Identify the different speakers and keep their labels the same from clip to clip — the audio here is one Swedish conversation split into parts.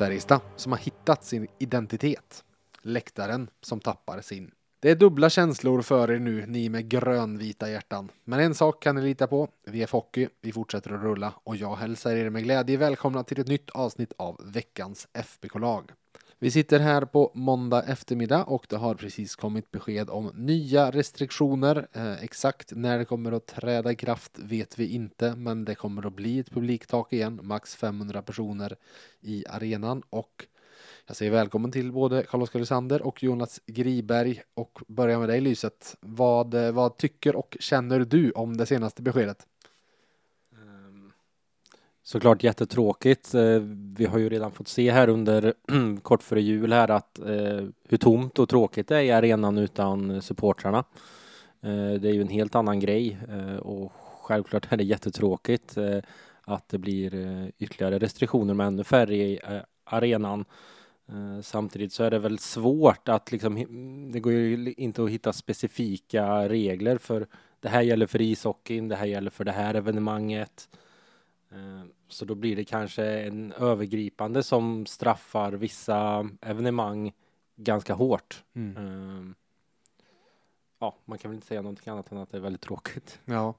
Speaker 1: Färjestad som har hittat sin identitet. Läktaren som tappar sin. Det är dubbla känslor för er nu, ni med grönvita hjärtan. Men en sak kan ni lita på. VF Hockey, vi fortsätter att rulla och jag hälsar er med glädje välkomna till ett nytt avsnitt av veckans FBK-lag. Vi sitter här på måndag eftermiddag och det har precis kommit besked om nya restriktioner. Eh, exakt när det kommer att träda i kraft vet vi inte, men det kommer att bli ett publiktak igen, max 500 personer i arenan och jag säger välkommen till både Carl-Oskar Lysander och Jonas Griberg och börjar med dig Lyset. Vad, eh, vad tycker och känner du om det senaste beskedet?
Speaker 2: Såklart jättetråkigt. Eh, vi har ju redan fått se här under kort före jul här att eh, hur tomt och tråkigt det är i arenan utan supportrarna. Eh, det är ju en helt annan grej och självklart är det jättetråkigt att det blir ytterligare restriktioner med ännu färre i arenan. Samtidigt så är det väl svårt att liksom, det går ju inte att hitta specifika regler för det här gäller för ishockeyn, det här gäller för det här evenemanget. Eh, Så då blir det kanske en övergripande som straffar vissa evenemang ganska hårt. Eh, Ja, man kan väl inte säga någonting annat än att det är väldigt tråkigt.
Speaker 1: Ja.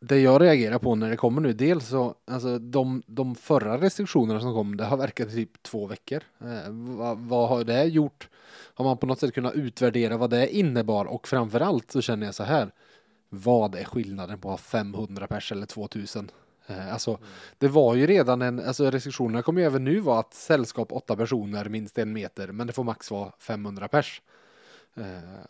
Speaker 1: Det jag reagerar på när det kommer nu, dels så, alltså de, de förra restriktionerna som kom, det har verkat i typ två veckor. Eh, vad, vad har det gjort? Har man på något sätt kunnat utvärdera vad det innebar? Och framförallt så känner jag så här, vad är skillnaden på att ha 500 pers eller 2000? Eh, alltså, det var ju redan en, alltså restriktionerna kommer ju även nu vara att sällskap åtta personer minst en meter, men det får max vara 500 pers. Eh,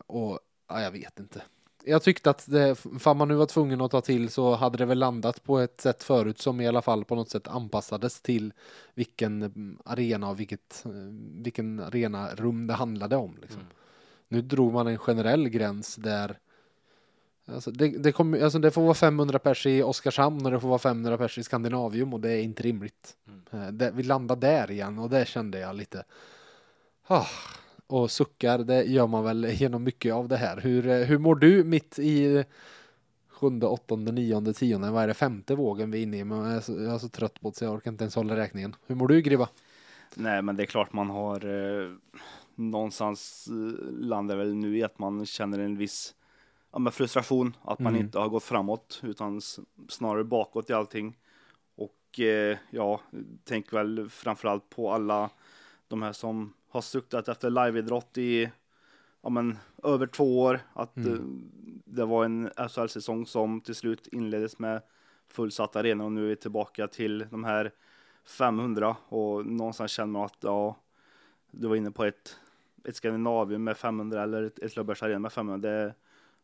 Speaker 1: och ja, jag vet inte. Jag tyckte att det, fan man nu var tvungen att ta till så hade det väl landat på ett sätt förut som i alla fall på något sätt anpassades till vilken mm, arena och vilket, eh, vilken arena rum det handlade om. Liksom. Nu drog man en generell gräns där Alltså det, det, kommer- alltså det får vara 500 pers i Oskarshamn och det får vara 500 pers i Skandinavium och det är inte rimligt. Eh, Det, vi landar där igen och det kände jag lite ah, och suckar, det gör man väl genom mycket av det här. Hur, eh, hur mår du mitt i sjunde, åttonde, nionde, tionde, vad är det, femte vågen vi är inne i? Men jag är så, jag är så trött på det så jag orkar inte ens hålla räkningen. Hur mår du Gribba?
Speaker 3: Nej, men det är klart man har eh, någonstans eh, landar väl nu i att man känner en viss ja, men frustration att man
Speaker 1: Mm.
Speaker 3: inte har gått framåt utan snarare bakåt i allting. Och eh, ja, tänk väl framförallt på alla de här som har suktat efter liveidrott i ja, men, över två år. Att
Speaker 1: Mm.
Speaker 3: eh, det var en SHL-säsong som till slut inleddes med fullsatt arena och nu är vi tillbaka till de här 500 och någonstans känner man att ja, du var inne på ett, ett Skandinavium med 500 eller ett, ett Löfbergs arena med 500. Det,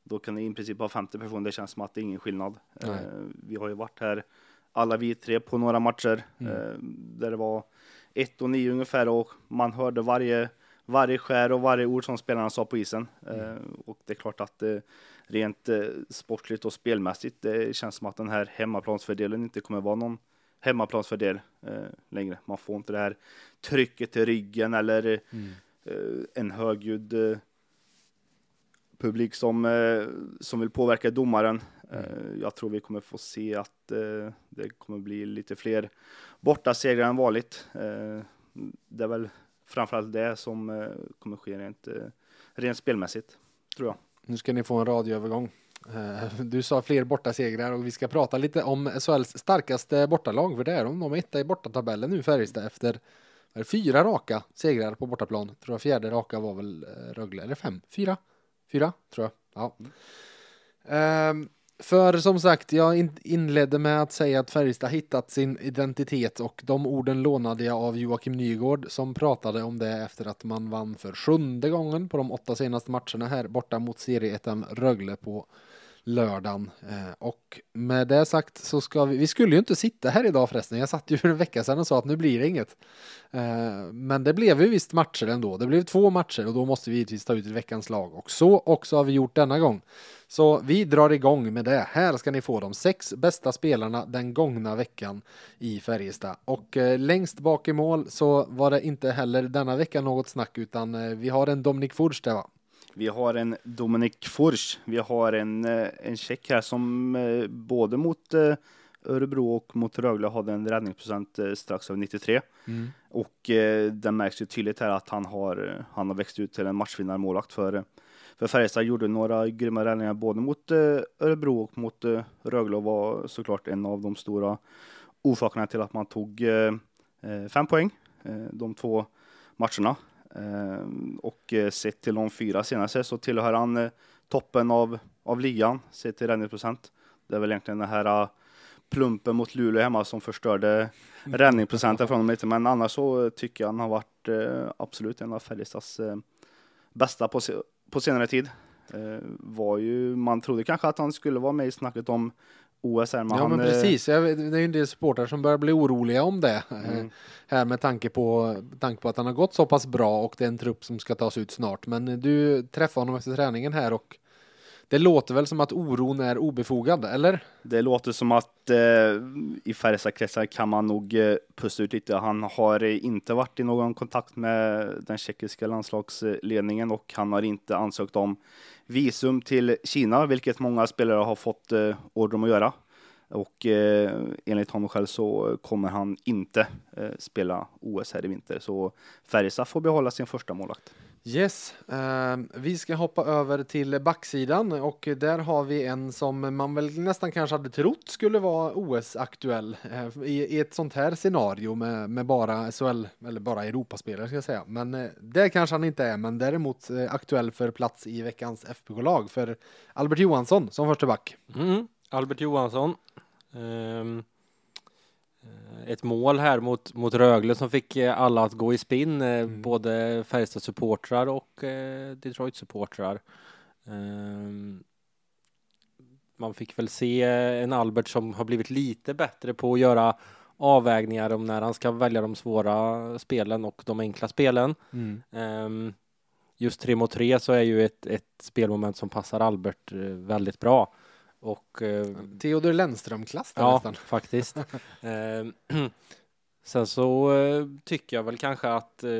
Speaker 3: då kan det i princip ha 50 personer. Det känns som att det är ingen skillnad. Eh, vi har ju varit här alla vi tre på några matcher
Speaker 1: Mm.
Speaker 3: eh, där det var ett och nio ungefär och man hörde varje varje skär och varje ord som spelarna sa på isen. Eh, och det är klart att eh, rent eh, sportligt och spelmässigt, det känns som att den här hemmaplansfördelen inte kommer vara någon hemmaplansfördel eh, längre. Man får inte det här trycket i ryggen eller eh, en högljudd eh, publik som, eh, som vill påverka domaren. Eh, jag tror vi kommer få se att eh, det kommer bli lite fler borta segrar än vanligt. Det är väl framförallt det som kommer ske rent, rent spelmässigt, tror jag.
Speaker 1: Nu ska ni få en radioövergång. Du sa fler bortasegrar och vi ska prata lite om SHLs starkaste bortalag, för det är de. De är etta i bortatabellen nu Färjestad efter fyra raka segrar på bortaplan. Tror jag fjärde raka var väl Rögle, eller fem? Fyra? Fyra, tror jag. Ja. Ehm, för som sagt, jag inledde med att säga att Färjestad hittat sin identitet och de orden lånade jag av Joakim Nygård som pratade om det efter att man vann för sjunde gången på de åtta senaste matcherna här borta mot serieettan Rögle på lördagen. Eh, och med det sagt så ska vi, vi skulle ju inte sitta här idag förresten. Jag satt ju för en vecka sedan och sa att nu blir det inget. Eh, men det blev ju visst matcher ändå. Det blev två matcher och då måste vi givetvis ta ut ett veckans lag. Och så också har vi gjort denna gång. Så vi drar igång med det. Här ska ni få de sex bästa spelarna den gångna veckan i Färjestad. Och eh, längst bak i mål så var det inte heller denna vecka något snack utan vi har en Dominik Furch där va?
Speaker 3: Vi har en Dominik Furch. Vi har en, eh, en check här som eh, både mot eh, Örebro och mot Rögle hade en räddningsprocent strax över 93. Mm. Och eh, det märks ju tydligt här att han har, han har växt ut till en matchvinnarmålvakt för, för Färjestad. Gjorde några grymma räddningar både mot eh, Örebro och mot eh, Rögle och var såklart en av de stora orsakerna till att man tog fem poäng de två matcherna. Ehm, och eh, sett till de fyra senaste så tillhör han eh, toppen av, av ligan sett till räddningsprocent. Det är väl egentligen den här eh, plumpen mot Luleå hemma som förstörde räddningsprocenten från honom lite. Men annars så tycker jag han har varit absolut en av Färjestads bästa på, på senare tid. Var ju, man trodde kanske att han skulle vara med i snacket om OS
Speaker 1: här. Men ja, han, men eh, precis. det är ju en del supportrar som börjar bli oroliga om det. Eh, mm. Här med tanke på, tanke på att han har gått så pass bra och det är en trupp som ska tas ut snart. Men du träffade honom efter träningen här och det låter väl som att oron är obefogad, eller?
Speaker 3: Det låter som att eh, i Färjestadkretsar kan man nog eh, pusta ut lite. Han har inte varit i någon kontakt med den tjeckiska landslagsledningen och han har inte ansökt om visum till Kina, vilket många spelare har fått eh, order om att göra. Och eh, enligt honom själv så kommer han inte eh, spela OS här i vinter. Så Färjestad får behålla sin första målvakt.
Speaker 1: Yes, uh, vi ska hoppa över till backsidan och där har vi en som man väl nästan kanske hade trott skulle vara OS-aktuell uh, eh, i, i, ett sånt här scenario med, med bara SHL, eller bara Europaspelare ska jag säga. Men eh, uh, det kanske han inte är, men däremot eh, aktuell för plats i veckans FBK-lag för Albert Johansson som första back.
Speaker 2: Mm, Albert Johansson. Um ett mål här mot, mot Rögle som fick eh, alla att gå i spinn, eh, mm. både Färjestad supportrar och eh, Detroit supportrar. Um, man fick väl se en Albert som har blivit lite bättre på att göra avvägningar om när han ska välja de svåra spelen och de enkla spelen. Mm. Um, just tre mot tre så är ju ett, ett spelmoment som passar Albert väldigt bra. Och, eh,
Speaker 1: Theodor Lennström-klass
Speaker 2: Ja, nästan. faktiskt. eh, sen så eh, tycker jag väl kanske att eh,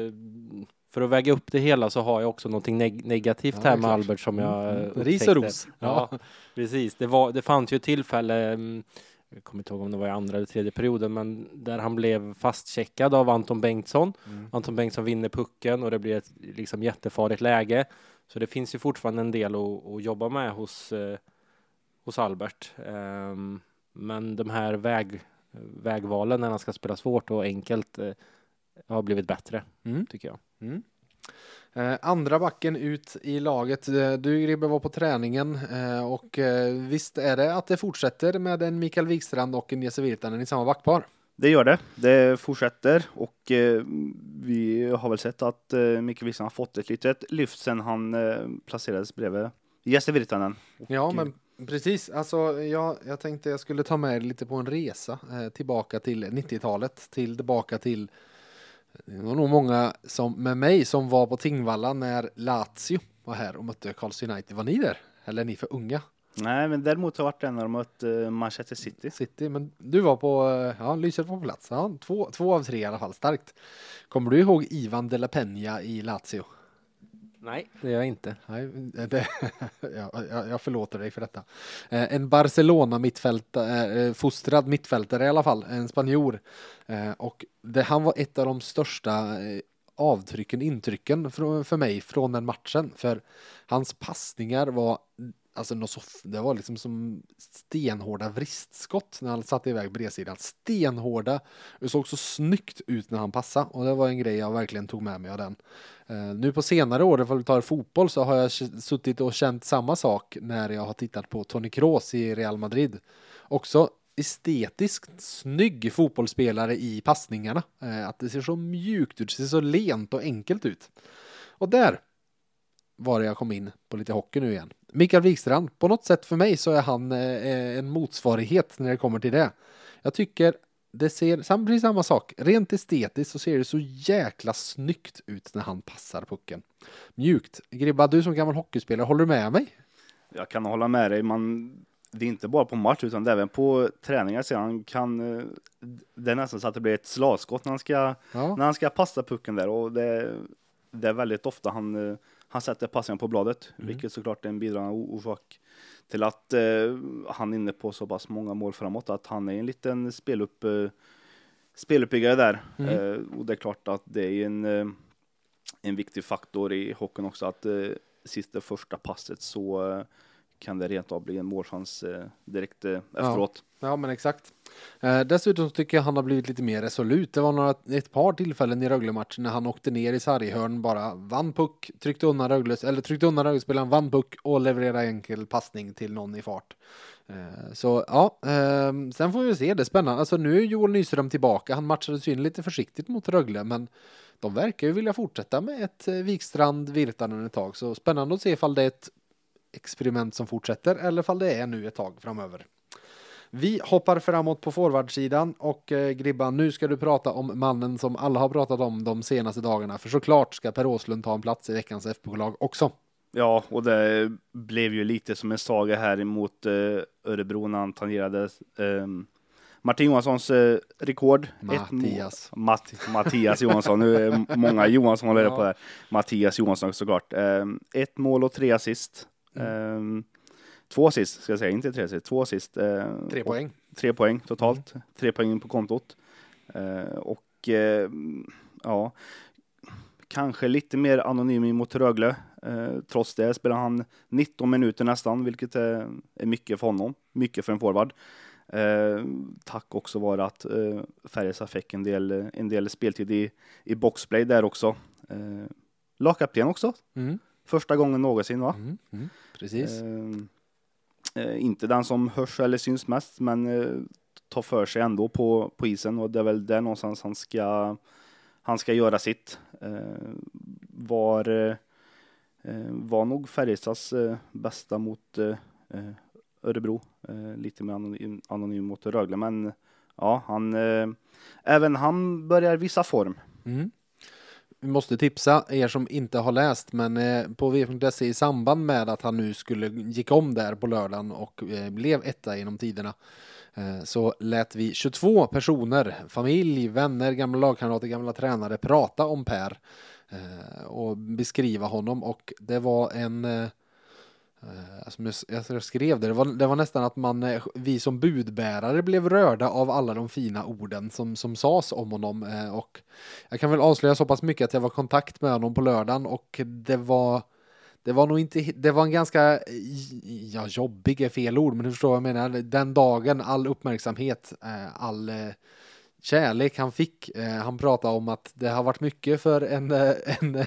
Speaker 2: för att väga upp det hela så har jag också någonting neg negativt ja, här med klart. Albert som jag mm.
Speaker 1: mm. Ris och ros.
Speaker 2: Ja, ja, precis. Det, var, det fanns ju ett tillfälle mm, jag kommer inte ihåg om det var i andra eller tredje perioden, men där han blev fastcheckad av Anton Bengtsson. Mm. Anton Bengtsson vinner pucken och det blir ett liksom jättefarligt läge. Så det finns ju fortfarande en del att, att jobba med hos eh, hos Albert. Um, men de här väg, vägvalen när han ska spela svårt och enkelt uh, har blivit bättre, mm. tycker jag. Mm.
Speaker 1: Eh, andra backen ut i laget. Eh, du Gribbe var på träningen eh, och eh, visst är det att det fortsätter med en Mikael Wikstrand och en Jesse Virtanen i samma backpar?
Speaker 3: Det gör det. Det fortsätter och eh, vi har väl sett att Mikael Wikstrand har fått ett litet lyft sen han placerades bredvid Jesse Virtanen.
Speaker 1: Ja, men Precis, alltså jag, jag tänkte jag skulle ta med lite på en resa eh, tillbaka till 90-talet, till tillbaka till det var nog många som, med mig som var på Tingvalla när Lazio var här och mötte Carls United. Var ni där? Eller är ni för unga?
Speaker 3: Nej, men däremot har jag varit där när de mött uh, Manchester City.
Speaker 1: City, men du var på, uh, ja, Lyset var på plats. Ja, två, två av tre i alla fall, starkt. Kommer du ihåg Ivan de la Peña i Lazio?
Speaker 2: Nej, det gör jag inte.
Speaker 1: Nej, det, jag, jag förlåter dig för detta. Eh, en Barcelona mittfältare, eh, fostrad mittfältare i alla fall, en spanjor. Eh, och det, han var ett av de största avtrycken, intrycken för mig från den matchen. För hans passningar var alltså något så, det var liksom som stenhårda vristskott när han satte iväg bredsidan. Stenhårda. Det såg så snyggt ut när han passade och det var en grej jag verkligen tog med mig av den. Uh, nu på senare år, ifall vi tar fotboll, så har jag suttit och känt samma sak när jag har tittat på Toni Kroos i Real Madrid. Också estetiskt snygg fotbollsspelare i passningarna. Uh, att det ser så mjukt ut, det ser så lent och enkelt ut. Och där var det jag kom in på lite hockey nu igen. Mikael Wikstrand, på något sätt för mig så är han eh, en motsvarighet när det kommer till det. Jag tycker det ser, precis samma sak, rent estetiskt så ser det så jäkla snyggt ut när han passar pucken. Mjukt. Gribba, du som gammal hockeyspelare, håller du med mig?
Speaker 3: Jag kan hålla med dig. Man, det är inte bara på match utan även på träningar. Så han kan, eh, det är nästan så att det blir ett slagskott när han ska,
Speaker 1: Ja.
Speaker 3: när han ska passa pucken där. Och det, det är väldigt ofta han, eh, han sätter passningen på bladet.
Speaker 1: Mm.
Speaker 3: Vilket såklart är en bidragande orsak till att eh, han är inne på så pass många mål framåt. Att han är en liten spelupp, eh, speluppbyggare där.
Speaker 1: Mm.
Speaker 3: Eh, och det är klart att det är en, eh, en viktig faktor i hockeyn också. Att eh, sista första passet så eh, kan det rent av bli en målchans eh, direkt eh, efteråt.
Speaker 1: Ja, men exakt. Eh, dessutom tycker jag han har blivit lite mer resolut. Det var några, ett par tillfällen i Rögle-matchen när han åkte ner i sarghörn, bara vann puck, tryckte undan Rögles, eller tryckte undan Rögle-spelaren, vann puck och levererade enkel passning till någon i fart. Så ja, eh, sen får vi se, det är spännande. Alltså nu är Joel Nyström tillbaka, han matchade syn lite försiktigt mot Rögle, men de verkar ju vilja fortsätta med ett Wikstrand Virtanen ett tag, så spännande att se ifall det är ett experiment som fortsätter eller ifall det är nu ett tag framöver. Vi hoppar framåt på forwardsidan och eh, Gribba, nu ska du prata om mannen som alla har pratat om de senaste dagarna. För såklart ska Per Åslund ta en plats i veckans FBK-lag också.
Speaker 3: Ja, och det blev ju lite som en saga här emot eh, Örebro när han tangerade eh, Martin Johanssons eh, rekord.
Speaker 1: Mattias.
Speaker 3: Matt, Mattias Johansson, nu är många Johansson håller
Speaker 1: Ja.
Speaker 3: på här. Mattias Johansson såklart. Eh, ett mål och tre assist. Eh, två assist ska jag säga, inte tre assist, två assist. Eh,
Speaker 1: Tre
Speaker 3: och-
Speaker 1: poäng.
Speaker 3: Tre poäng totalt. Tre poäng på kontot. Eh, och eh, ja, kanske lite mer anonym mot Rögle. Eh, trots det spelar han 19 minuter nästan, vilket är, är mycket för honom. Mycket för en forward. Eh, tack också var att eh, Färjestad fick en del, en del speltid i, i boxplay där också. Eh, lagkapten också.
Speaker 1: Mm.
Speaker 3: Första gången någonsin va?
Speaker 1: Mm. Mm. Precis.
Speaker 3: Eh, eh, inte den som hörs eller syns mest, men eh, tar för sig ändå på, på isen och det är väl där någonstans han ska, han ska göra sitt. Eh, var, eh, var nog Färjestads eh, bästa mot eh, Örebro. Lite mer anonym, anonym mot Rögle, men ja, han, även han börjar visa form.
Speaker 1: Mm. Vi måste tipsa er som inte har läst, men eh, på v.se i samband med att han nu skulle gick om där på lördagen och eh, blev etta genom tiderna eh, så lät vi 22 personer, familj, vänner, gamla lagkamrater, gamla tränare prata om Per eh, och beskriva honom. Och det var en eh, Eh, alltså jag, skrev det, det var, det var nästan att man, eh, vi som budbärare blev rörda av alla de fina orden som, som sades om honom. Eh, och jag kan väl avslöja så pass mycket att jag var i kontakt med honom på lördagen och det var det var nog inte, det var en ganska, ja jobbig är fel ord, men du förstår vad jag menar. Den dagen, all uppmärksamhet, all kärlek han fick. Eh, Han pratade om att det har varit mycket för en, eh, en,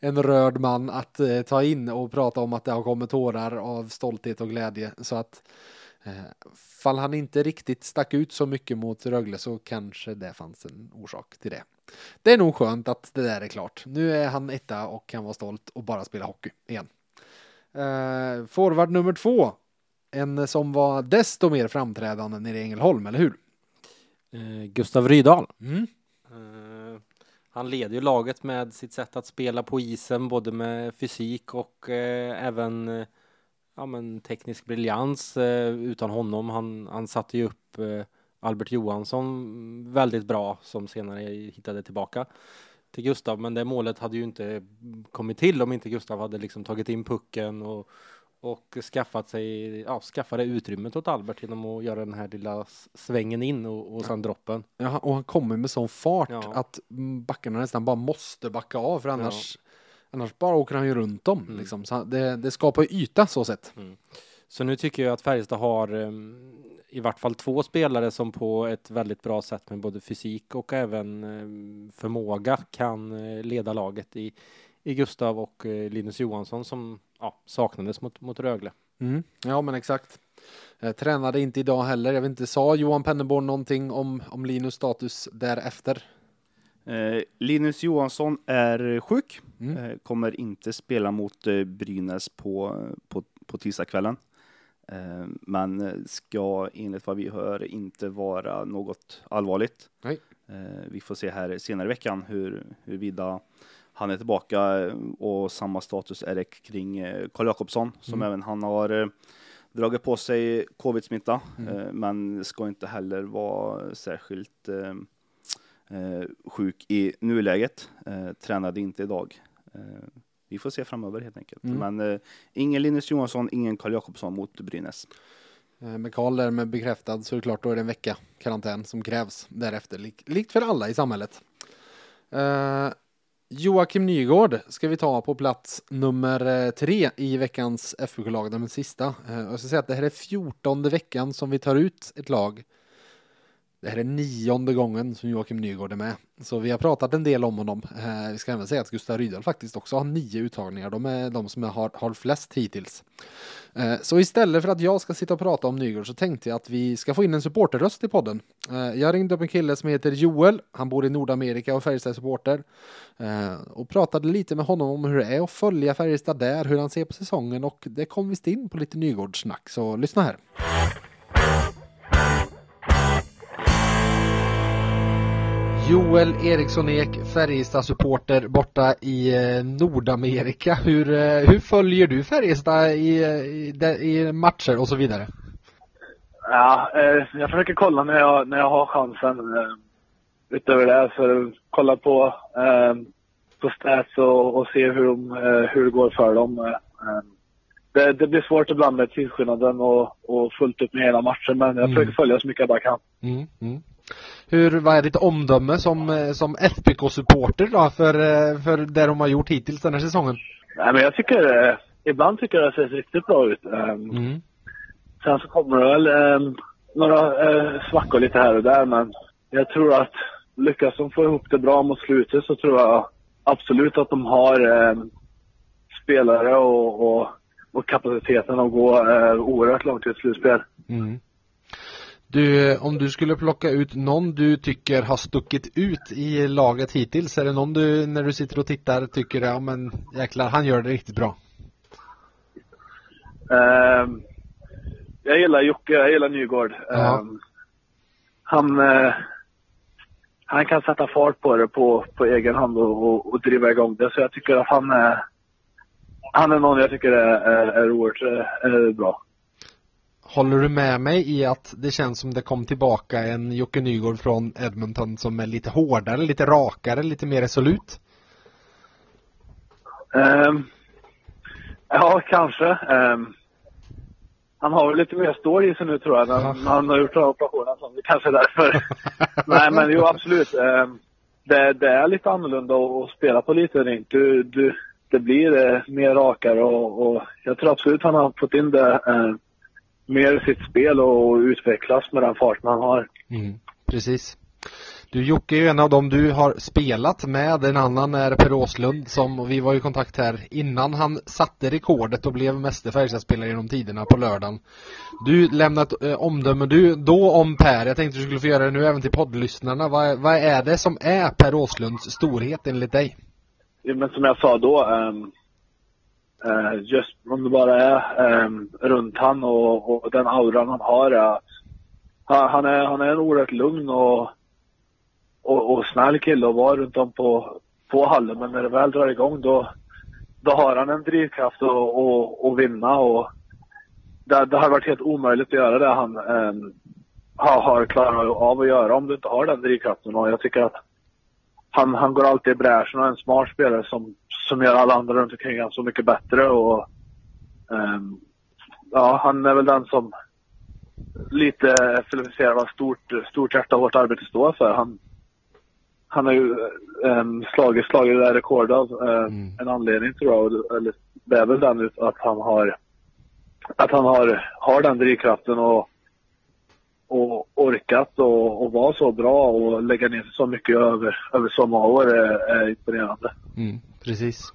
Speaker 1: en rörd man att eh, ta in och prata om att det har kommit tårar av stolthet och glädje. Så att eh, fall han inte riktigt stack ut så mycket mot Rögle så kanske det fanns en orsak till det. Det är nog skönt att det där är klart. Nu är han etta och kan vara stolt och bara spela hockey igen. Eh, forward nummer två. En som var desto mer framträdande nere i Ängelholm, eller hur?
Speaker 2: Eh, Gustav Rydahl.
Speaker 1: Mm.
Speaker 2: Eh, han leder ju laget med sitt sätt att spela på isen, både med fysik och eh, även eh, ja, men teknisk briljans. Eh, utan honom, han, han satte ju upp eh, Albert Johansson väldigt bra, som senare hittade tillbaka till Gustav. Men det målet hade ju inte kommit till om inte Gustav hade liksom tagit in pucken och, och skaffat sig, ja, skaffade utrymmet åt Albert genom att göra den här lilla svängen in och, och sen droppen.
Speaker 1: Ja, och han kommer med sån fart
Speaker 2: Ja.
Speaker 1: att mm, backarna nästan bara måste backa av för annars, annars bara åker han ju runt dem.
Speaker 2: Mm.
Speaker 1: Liksom. Så det, det skapar yta så sett.
Speaker 2: Så nu tycker jag att Färjestad har em, i vart fall två spelare som på ett väldigt bra sätt med både fysik och även em, förmåga kan eh, leda laget i, i Gustav och eh, Linus Johansson som ja, saknades mot, mot Rögle.
Speaker 1: Mm. Ja, men exakt. Eh, tränade inte idag heller. Jag vet inte, sa Johan Penneborn någonting om, om Linus status därefter?
Speaker 3: Eh, Linus Johansson är sjuk,
Speaker 1: Mm.
Speaker 3: eh, kommer inte spela mot eh, Brynäs på, på, på tisdagskvällen. Eh, men eh, ska enligt vad vi hör inte vara något allvarligt.
Speaker 1: Nej.
Speaker 3: Eh, vi får se här senare i veckan hur, huruvida han är tillbaka eh, och samma status är det kring eh, Karl Jakobsson som
Speaker 1: Mm.
Speaker 3: även han har eh, dragit på sig covid-smitta
Speaker 1: Mm.
Speaker 3: men ska inte heller vara särskilt sjuk i nuläget. Tränade inte idag. Vi får se framöver helt enkelt.
Speaker 1: Mm.
Speaker 3: Men ingen Linus Johansson, ingen Karl Jakobsson mot Brynäs.
Speaker 1: Med Karl är med bekräftad så är det klart då är det en vecka karantän som krävs därefter. Lik, likt för alla i samhället. Joakim Nygård ska vi ta på plats nummer eh, tre i veckans FBK-lag, den sista. Eh, jag ska säga att det här är fjortonde veckan som vi tar ut ett lag. Det här är nionde gången som Joakim Nygård är med. Så vi har pratat en del om honom. Eh, vi ska även säga att Gustav Rydahl faktiskt också har nio uttagningar. De är de som har, har flest hittills. Eh, Så istället för att jag ska sitta och prata om Nygård så tänkte jag att vi ska få in en supporterröst i podden. Eh, Jag ringde upp en kille som heter Joel. Han bor i Nordamerika och Färjestad supporter. Eh, och pratade lite med honom om hur det är att följa Färjestad där, hur han ser på säsongen och det kom visst in på lite Nygårdssnack. Så lyssna här. Joel Eriksson Ek, Färjestad supporter borta i eh, Nordamerika. Hur, eh, hur följer du Färjestad i, i, de- i matcher och så vidare?
Speaker 4: Ja, eh, jag försöker kolla när jag, när jag har chansen. Eh, utöver det så kolla på, eh, på stats och, och se hur, de, eh, hur det går för dem. Eh, eh, det, det blir svårt ibland med tidsskillnaden och, och fullt upp med hela matchen men jag
Speaker 1: Mm.
Speaker 4: försöker följa så mycket jag bara kan.
Speaker 1: Mm, mm. Hur, vad är ditt omdöme som, eh, som FBK-supporter då för, eh, för det de har gjort hittills den här säsongen?
Speaker 4: Nej, men jag tycker, eh, ibland tycker jag det ser riktigt bra ut. Eh,
Speaker 1: Mm.
Speaker 4: Sen så kommer det väl eh, några svackor lite här och där men jag tror att lyckas de få ihop det bra mot slutet så tror jag absolut att de har eh, spelare och, och, och kapaciteten att gå eh, oerhört långt i ett slutspel.
Speaker 1: Mm. Du, eh, om du skulle plocka ut någon du tycker har stuckit ut i laget hittills, är det någon du när du sitter och tittar tycker, ja men jäklar, han gör det riktigt bra?
Speaker 4: Eh, jag gillar Jocke, jag gillar Nygård.
Speaker 1: Ja.
Speaker 4: Eh, han, eh, han kan sätta fart på det på, på egen hand och, och, och driva igång det. Så jag tycker att han är, han är någon jag tycker är, är, är oerhört eh, är bra.
Speaker 1: Håller du med mig i att det känns som det kom tillbaka en Jocke Nygård från Edmonton som är lite hårdare, lite rakare, lite mer resolut?
Speaker 4: Ehm, ja, kanske. Ehm, han har väl lite mer stål i sig nu tror jag, när,
Speaker 1: Ja.
Speaker 4: han har gjort operationen. Så det kanske är därför. Nej, men jo absolut. Ehm, det, det är lite annorlunda att, att spela på lite rink. Du, du, det blir eh, mer rakare och, och jag tror absolut han har fått in det eh, mer sitt spel och utvecklas med den farten han har.
Speaker 1: Mm, precis. Du Jocke är ju en av dem du har spelat med, en annan är Per Åslund som, vi var i kontakt här innan han satte rekordet och blev meste Färjestadspelare genom tiderna på lördagen. Du lämnade ett eh, omdöme du då om Per, jag tänkte du skulle få göra det nu även till poddlyssnarna. Vad, vad är det som är Per Åslunds storhet enligt dig?
Speaker 4: Ja, Men som jag sa då, um, Eh, just om det bara är ehm, runt han och, och den auran han har, är han, han, är, han är en oerhört lugn och, och, och snäll kille att vara runt om på, på hallen. Men när det väl drar igång då, då har han en drivkraft att och, och vinna. Och det, det har varit helt omöjligt att göra det han ehm, um, har, har klarat av att göra om du inte har den drivkraften. Och jag tycker att han, han går alltid i bräschen och är en smart spelare som, som gör alla andra runt omkring honom så mycket bättre. Och, ehm, ja, han är väl den som lite filosofierar vad stort, stort hjärta och hårt arbete står för. Han, han har ju um, slagit, slagit det där rekordet av eh,
Speaker 1: Mm.
Speaker 4: en anledning tror jag. Eller, det är väl den ut- att han har att han har, har den drivkraften och, och orkat och, och vara så bra och lägga ner så mycket över, över så många år är, är imponerande.
Speaker 1: Mm, precis.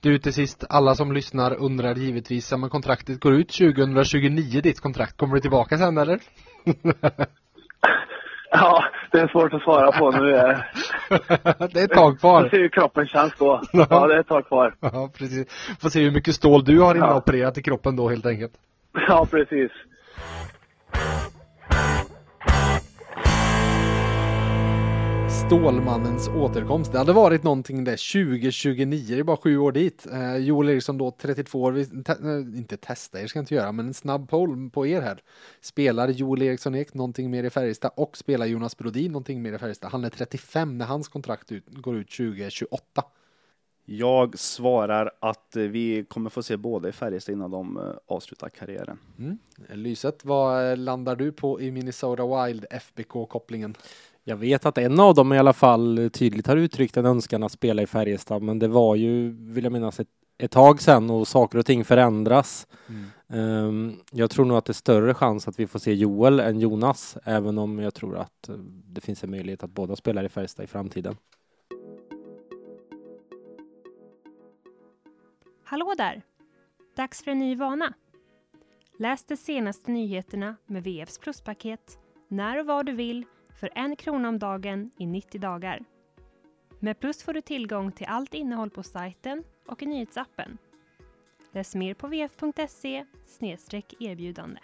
Speaker 1: Du till sist, alla som lyssnar undrar givetvis, ja men kontraktet går ut 2029 ditt kontrakt, kommer du tillbaka sen eller?
Speaker 4: Ja, det är svårt att svara på nu. eh.
Speaker 1: det är ett tag
Speaker 4: Får
Speaker 1: kvar.
Speaker 4: se hur kroppen känns då. Ja, det är ett tag kvar.
Speaker 1: Ja, precis. Får se hur mycket stål du har
Speaker 4: Ja.
Speaker 1: inopererat i kroppen då helt enkelt.
Speaker 4: Ja, precis.
Speaker 1: Stålmannens återkomst. Det hade varit någonting det 2029, det är bara sju år dit. Eh, Joel Eriksson då 32 år, vi, te, eh, inte testa er ska jag inte göra, men en snabb poll på er här. Spelar Joel Eriksson Ek någonting mer i Färjestad och spelar Jonas Brodin någonting mer i Färjestad? Han är 35 när hans kontrakt ut, går ut 2028.
Speaker 3: Jag svarar att eh, vi kommer få se båda i Färjestad innan de eh, avslutar karriären.
Speaker 1: Lyset, vad landar du på i Minnesota Wild FBK-kopplingen?
Speaker 2: Jag vet att en av dem i alla fall tydligt har uttryckt en önskan att spela i Färjestad, men det var ju, vill jag minnas, ett, ett tag sedan och saker och ting förändras. Ehm, jag tror nog att det är större chans att vi får se Joel än Jonas, även om jag tror att eh, det finns en möjlighet att båda spelar i Färjestad i framtiden.
Speaker 5: Hallå där! Dags för en ny vana. Läs de senaste nyheterna med VFs pluspaket när och var du vill för en krona om dagen i 90 dagar. Med Plus får du tillgång till allt innehåll på sajten och i nyhetsappen. Läs mer på vf.se erbjudande.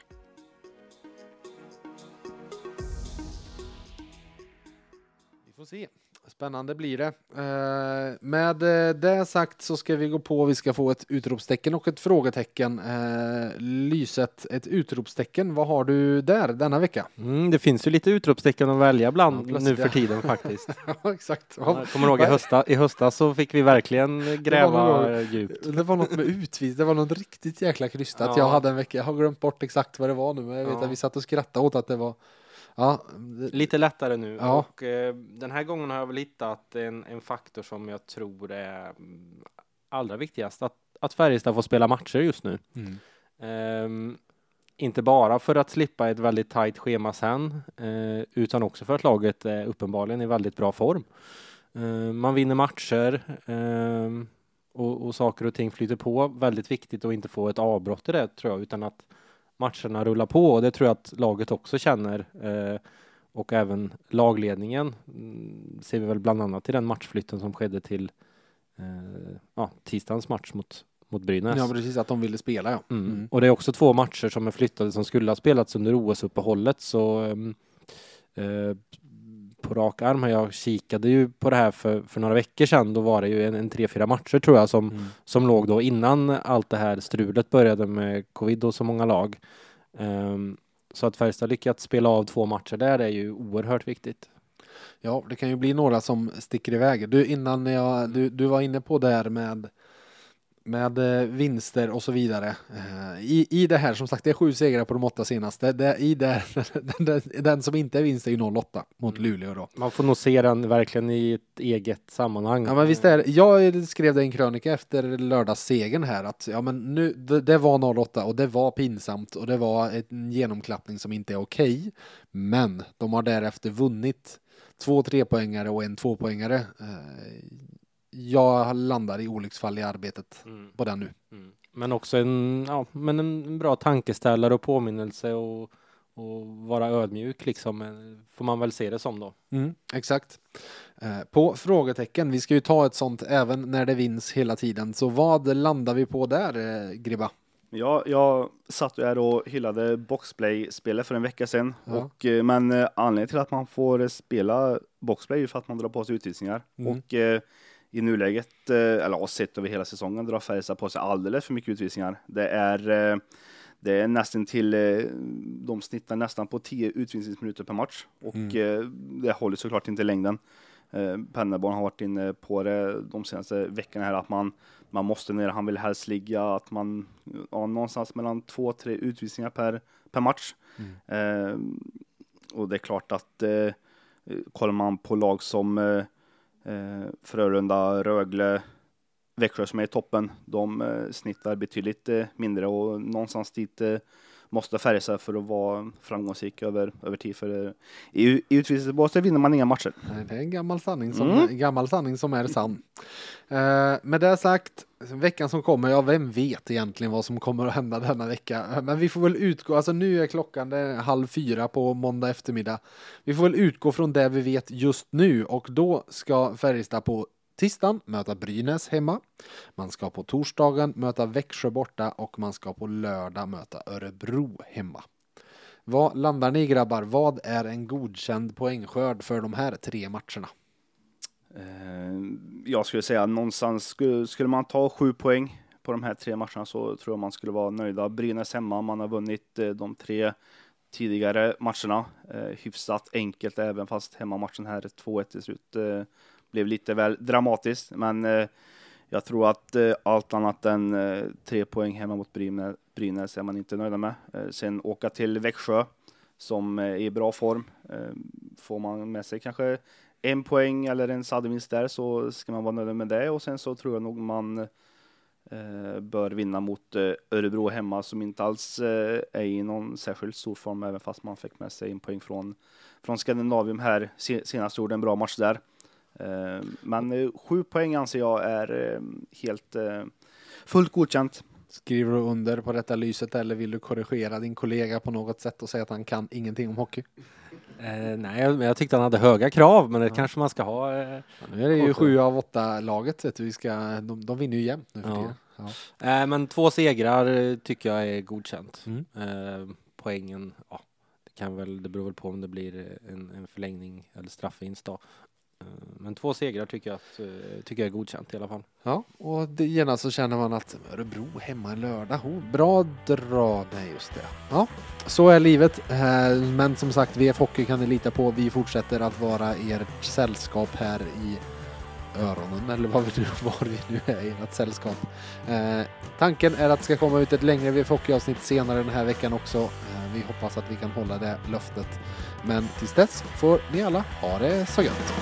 Speaker 1: Får se. Spännande blir det. Eh, med eh, det sagt så ska vi gå på, vi ska få ett utropstecken och ett frågetecken. Eh, lyset, ett utropstecken, vad har du där denna vecka?
Speaker 2: Mm, det finns ju lite utropstecken att välja
Speaker 1: Ja,
Speaker 2: bland
Speaker 1: plötsligt,
Speaker 2: nu för
Speaker 1: ja.
Speaker 2: tiden faktiskt.
Speaker 1: Ja, exakt.
Speaker 2: Jag kommer ihåg i höstas, i höstas så fick vi verkligen gräva
Speaker 1: någon
Speaker 2: djupt.
Speaker 1: Det var något med utvis, det var något riktigt jäkla krystat.
Speaker 2: Ja.
Speaker 1: Jag hade en vecka, jag har glömt bort exakt vad det var nu, men jag vet
Speaker 2: Ja.
Speaker 1: att vi satt och skrattade åt att det var Ja, det-
Speaker 2: Lite lättare nu.
Speaker 1: Ja.
Speaker 2: Och eh, den här gången har jag väl hittat en, en faktor som jag tror är mm, allra viktigast. Att, att Färjestad får spela matcher just nu.
Speaker 1: Mm.
Speaker 2: Ehm, inte bara för att slippa ett väldigt tajt schema sen, eh, utan också för att laget är uppenbarligen i väldigt bra form. Eh, man vinner matcher ehm, och, och saker och ting flyter på. Väldigt viktigt att inte få ett avbrott i det tror jag, utan att matcherna rullar på och det tror jag att laget också känner. Eh, och även lagledningen mm, ser vi väl bland annat i den matchflytten som skedde till eh, ja, tisdagens match mot, mot Brynäs.
Speaker 1: ja, precis att de ville spela ja.
Speaker 2: Mm.
Speaker 1: Mm.
Speaker 2: Och det är också två matcher som är flyttade som skulle ha spelats under OS-uppehållet så ehm, eh, på rak arm här, jag kikade ju på det här för, för några veckor sedan, då var det ju en, en tre, fyra matcher tror jag som,
Speaker 1: Mm.
Speaker 2: som låg då innan allt det här strulet började med covid och så många lag. Ehm, så att Färjestad lyckats spela av två matcher där är ju oerhört viktigt.
Speaker 1: Ja, det kan ju bli några som sticker iväg. Du, innan jag, du, du var inne på där med med eh, vinster och så vidare. Eh, I, I det här, som sagt, det är sju segrar på de åtta senaste. Det, I det, den, den, som inte är vinst är ju 08 mot Luleå då.
Speaker 2: Man får nog se den verkligen i ett eget sammanhang.
Speaker 1: Ja men visst är. Jag skrev det i en krönika efter lördagssegern här att ja men nu, det, det var 08 och det var pinsamt och det var en genomklappning som inte är okej. Men de har därefter vunnit två trepoängare och en tvåpoängare. Jag landar i olycksfall i arbetet
Speaker 2: Mm.
Speaker 1: på den nu.
Speaker 2: Mm. Men också en, ja, men en bra tankeställare och påminnelse och, och vara ödmjuk liksom, eh, får man väl se det som då.
Speaker 1: Mm, exakt. Eh, På frågetecken, vi ska ju ta ett sånt även när det vinns hela tiden. Så vad landar vi på där, eh, Gribba?
Speaker 3: Ja, jag satt ju här och hyllade boxplay-spelet för en vecka sedan.
Speaker 1: Ja.
Speaker 3: Och, men anledningen till att man får spela boxplay är ju för att man drar på sig utvisningar.
Speaker 1: Mm.
Speaker 3: Och i nuläget, eh, eller sett över hela säsongen, drar Färjestad på sig alldeles för mycket utvisningar. Det är, eh, det är nästan till, eh, de snittar nästan på 10 utvisningsminuter per match. Och
Speaker 1: Mm.
Speaker 3: det håller såklart inte längden. Eh, Pennerborn har varit inne på det de senaste veckorna här att man, man måste ner, han vill helst ligga, att man ja, någonstans mellan två tre utvisningar per, per match. Eh, och det är klart att eh, kollar man på lag som eh, eh, Frölunda, Rögle, Växjö som är i toppen, de eh, snittar betydligt eh, mindre och någonstans dit eh, måste Färjestad för att vara framgångsrik över, över tid. För eh, i, i utvisningsbåset vinner man inga matcher.
Speaker 1: Det är en gammal sanning som,
Speaker 3: Mm.
Speaker 1: gammal sanning som är sann. Eh, med det sagt, veckan som kommer, ja vem vet egentligen vad som kommer att hända denna vecka. Men vi får väl utgå, alltså nu är klockan är halv fyra på måndag eftermiddag. Vi får väl utgå från det vi vet just nu och då ska Färjestad på tisdagen möta Brynäs hemma. Man ska på torsdagen möta Växjö borta och man ska på lördag möta Örebro hemma. Vad landar ni grabbar? Vad är en godkänd poängskörd för de här tre matcherna?
Speaker 3: Eh, jag skulle säga någonstans skulle, skulle man ta sju poäng på de här tre matcherna så tror jag man skulle vara nöjda. Brynäs hemma, man har vunnit eh, de tre tidigare matcherna eh, hyfsat enkelt även fast hemmamatchen här 2-1 till slut blev lite väl dramatiskt. Men eh, jag tror att eh, allt annat än eh, tre poäng hemma mot Brynäs, Brynäs är man inte nöjda med. Eh, sen åka till Växjö som eh, är i bra form. Eh, får man med sig kanske en poäng eller en sadevinst där så ska man vara nöjd med det och sen så tror jag nog man eh, bör vinna mot eh, Örebro hemma som inte alls eh, är i någon särskilt stor form även fast man fick med sig en poäng från, från Skandinavium här senast gjorde en bra match där. Eh, men eh, sju poäng anser jag är eh, helt fullt godkänt.
Speaker 1: Skriver du under på detta lyset eller vill du korrigera din kollega på något sätt och säga att han kan ingenting om hockey?
Speaker 2: Eh, nej, men jag tyckte han hade höga krav, men det kanske man ska ha. Eh,
Speaker 1: Nu är det ju sju av åtta laget, vet du. Vi ska, de, de vinner ju jämt nu för
Speaker 2: Ja.
Speaker 1: Ja.
Speaker 2: Eh, men två segrar tycker jag är godkänt.
Speaker 1: Mm.
Speaker 2: Eh, poängen, ja, det kan väl, det beror väl på om det blir en, en förlängning eller straffvinst då. Eh, men två segrar tycker jag, att, eh, tycker jag är godkänt i alla fall.
Speaker 1: Ja, och det, genast så känner man att Örebro hemma en lördag. Oh, bra drag, nej just det. Ja, så är livet. Eh, men som sagt, VF Hockey kan ni lita på. Vi fortsätter att vara ert sällskap här i öronen eller vad vi nu, var vi nu är i ert sällskap. Eh, tanken är att det ska komma ut ett längre VF Hockey-avsnitt senare den här veckan också. Eh, vi hoppas att vi kan hålla det löftet. Men tills dess får ni alla ha det så gött.